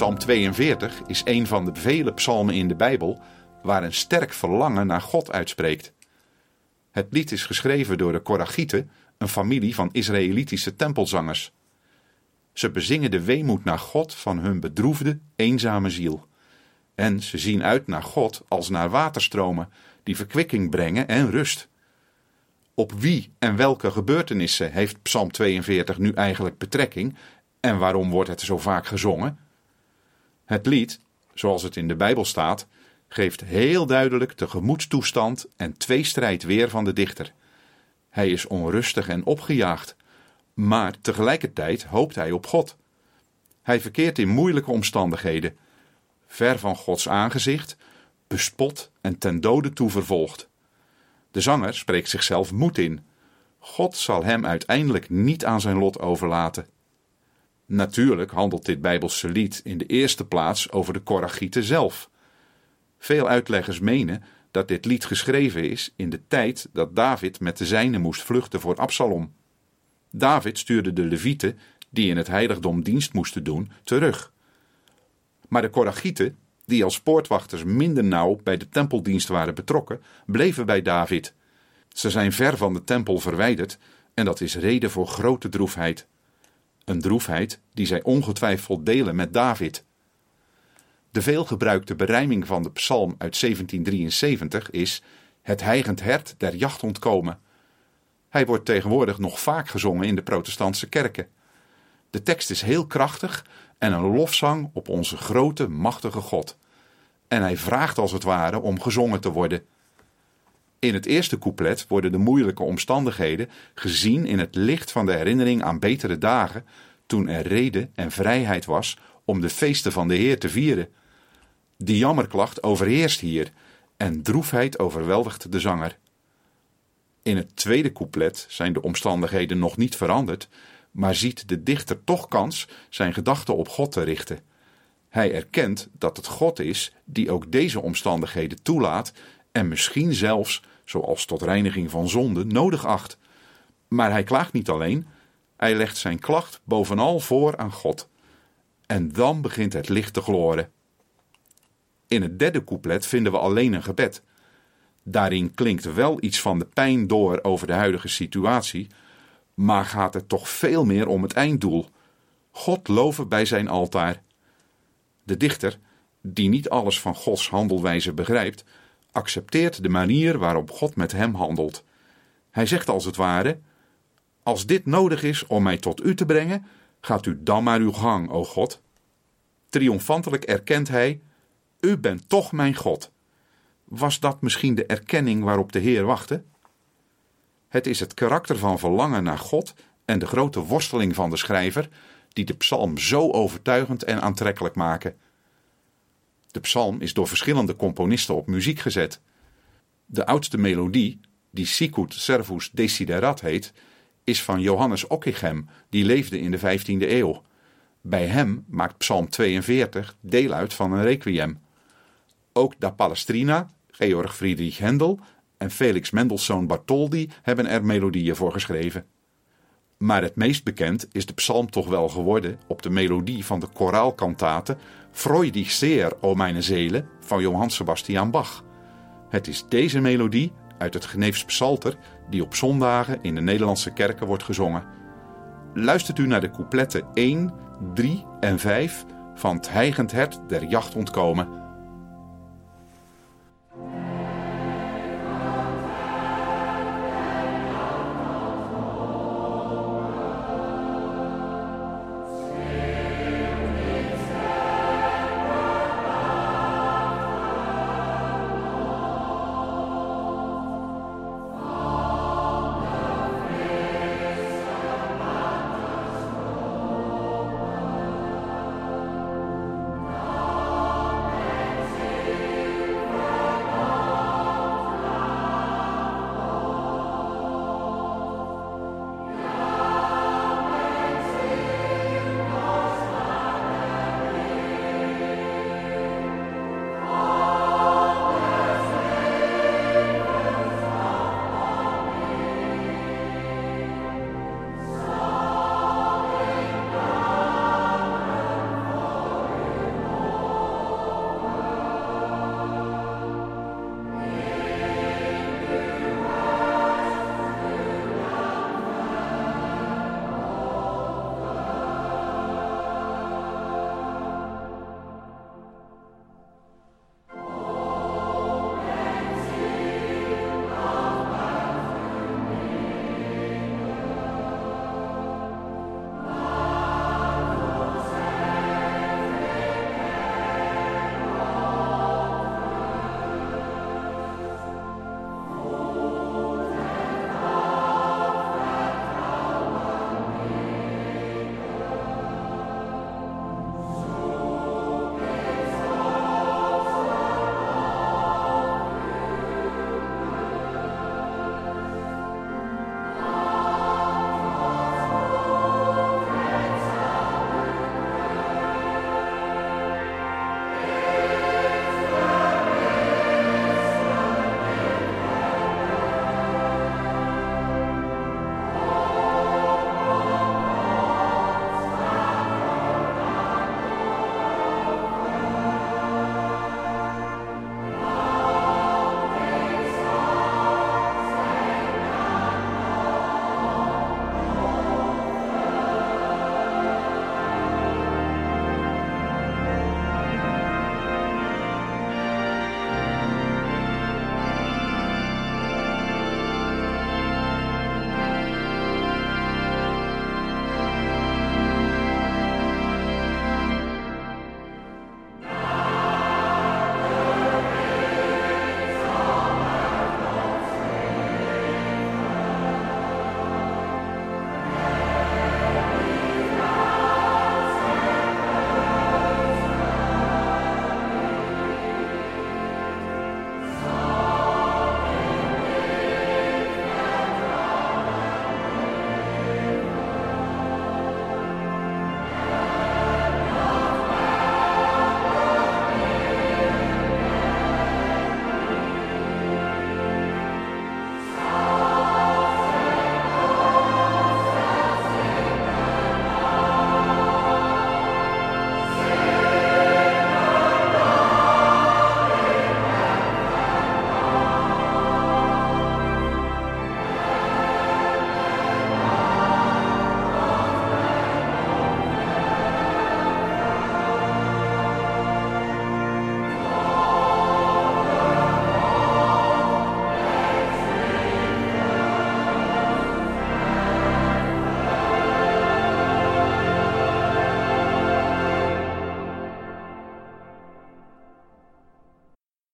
Psalm 42 is een van de vele psalmen in de Bijbel waar een sterk verlangen naar God uitspreekt. Het lied is geschreven door de Korachieten, een familie van Israëlitische tempelzangers. Ze bezingen de weemoed naar God van hun bedroefde, eenzame ziel. En ze zien uit naar God als naar waterstromen die verkwikking brengen en rust. Op wie en welke gebeurtenissen heeft Psalm 42 nu eigenlijk betrekking en waarom wordt het zo vaak gezongen? Het lied, zoals het in de Bijbel staat, geeft heel duidelijk de gemoedstoestand en tweestrijd weer van de dichter. Hij is onrustig en opgejaagd, maar tegelijkertijd hoopt hij op God. Hij verkeert in moeilijke omstandigheden, ver van Gods aangezicht, bespot en ten dode toe vervolgd. De zanger spreekt zichzelf moed in. God zal hem uiteindelijk niet aan zijn lot overlaten. Natuurlijk handelt dit Bijbelse lied in de eerste plaats over de Korachieten zelf. Veel uitleggers menen dat dit lied geschreven is in de tijd dat David met de zijnen moest vluchten voor Absalom. David stuurde de Levieten, die in het heiligdom dienst moesten doen, terug. Maar de Korachieten, die als poortwachters minder nauw bij de tempeldienst waren betrokken, bleven bij David. Ze zijn ver van de tempel verwijderd en dat is reden voor grote droefheid. Een droefheid die zij ongetwijfeld delen met David. De veelgebruikte berijming van de psalm uit 1773 is Het heigend hert der jacht ontkomen. Hij wordt tegenwoordig nog vaak gezongen in de protestantse kerken. De tekst is heel krachtig en een lofzang op onze grote, machtige God. En hij vraagt als het ware om gezongen te worden. In het eerste couplet worden de moeilijke omstandigheden gezien in het licht van de herinnering aan betere dagen, toen er reden en vrijheid was om de feesten van de Heer te vieren. Die jammerklacht overheerst hier en droefheid overweldigt de zanger. In het tweede couplet zijn de omstandigheden nog niet veranderd, maar ziet de dichter toch kans zijn gedachten op God te richten. Hij erkent dat het God is die ook deze omstandigheden toelaat en misschien zelfs, zoals tot reiniging van zonde, nodig acht. Maar hij klaagt niet alleen, hij legt zijn klacht bovenal voor aan God. En dan begint het licht te gloren. In het derde couplet vinden we alleen een gebed. Daarin klinkt wel iets van de pijn door over de huidige situatie, maar gaat het toch veel meer om het einddoel: God loven bij zijn altaar. De dichter, die niet alles van Gods handelwijze begrijpt, accepteert de manier waarop God met hem handelt. Hij zegt als het ware: Als dit nodig is om mij tot u te brengen, gaat u dan maar uw gang, o God. Triomfantelijk erkent hij: U bent toch mijn God. Was dat misschien de erkenning waarop de Heer wachtte? Het is het karakter van verlangen naar God en de grote worsteling van de schrijver die de psalm zo overtuigend en aantrekkelijk maken. De psalm is door verschillende componisten op muziek gezet. De oudste melodie, die Sicut Servus Desiderat heet, is van Johannes Ockeghem, die leefde in de 15e eeuw. Bij hem maakt Psalm 42 deel uit van een requiem. Ook Da Palestrina, Georg Friedrich Händel en Felix Mendelssohn Bartholdy hebben er melodieën voor geschreven. Maar het meest bekend is de psalm toch wel geworden op de melodie van de koraalkantate Freu dich o meine Seele van Johann Sebastian Bach. Het is deze melodie uit het Geneefs Psalter die op zondagen in de Nederlandse kerken wordt gezongen. Luistert u naar de coupletten 1, 3 en 5 van Het heigend hert der jacht ontkomen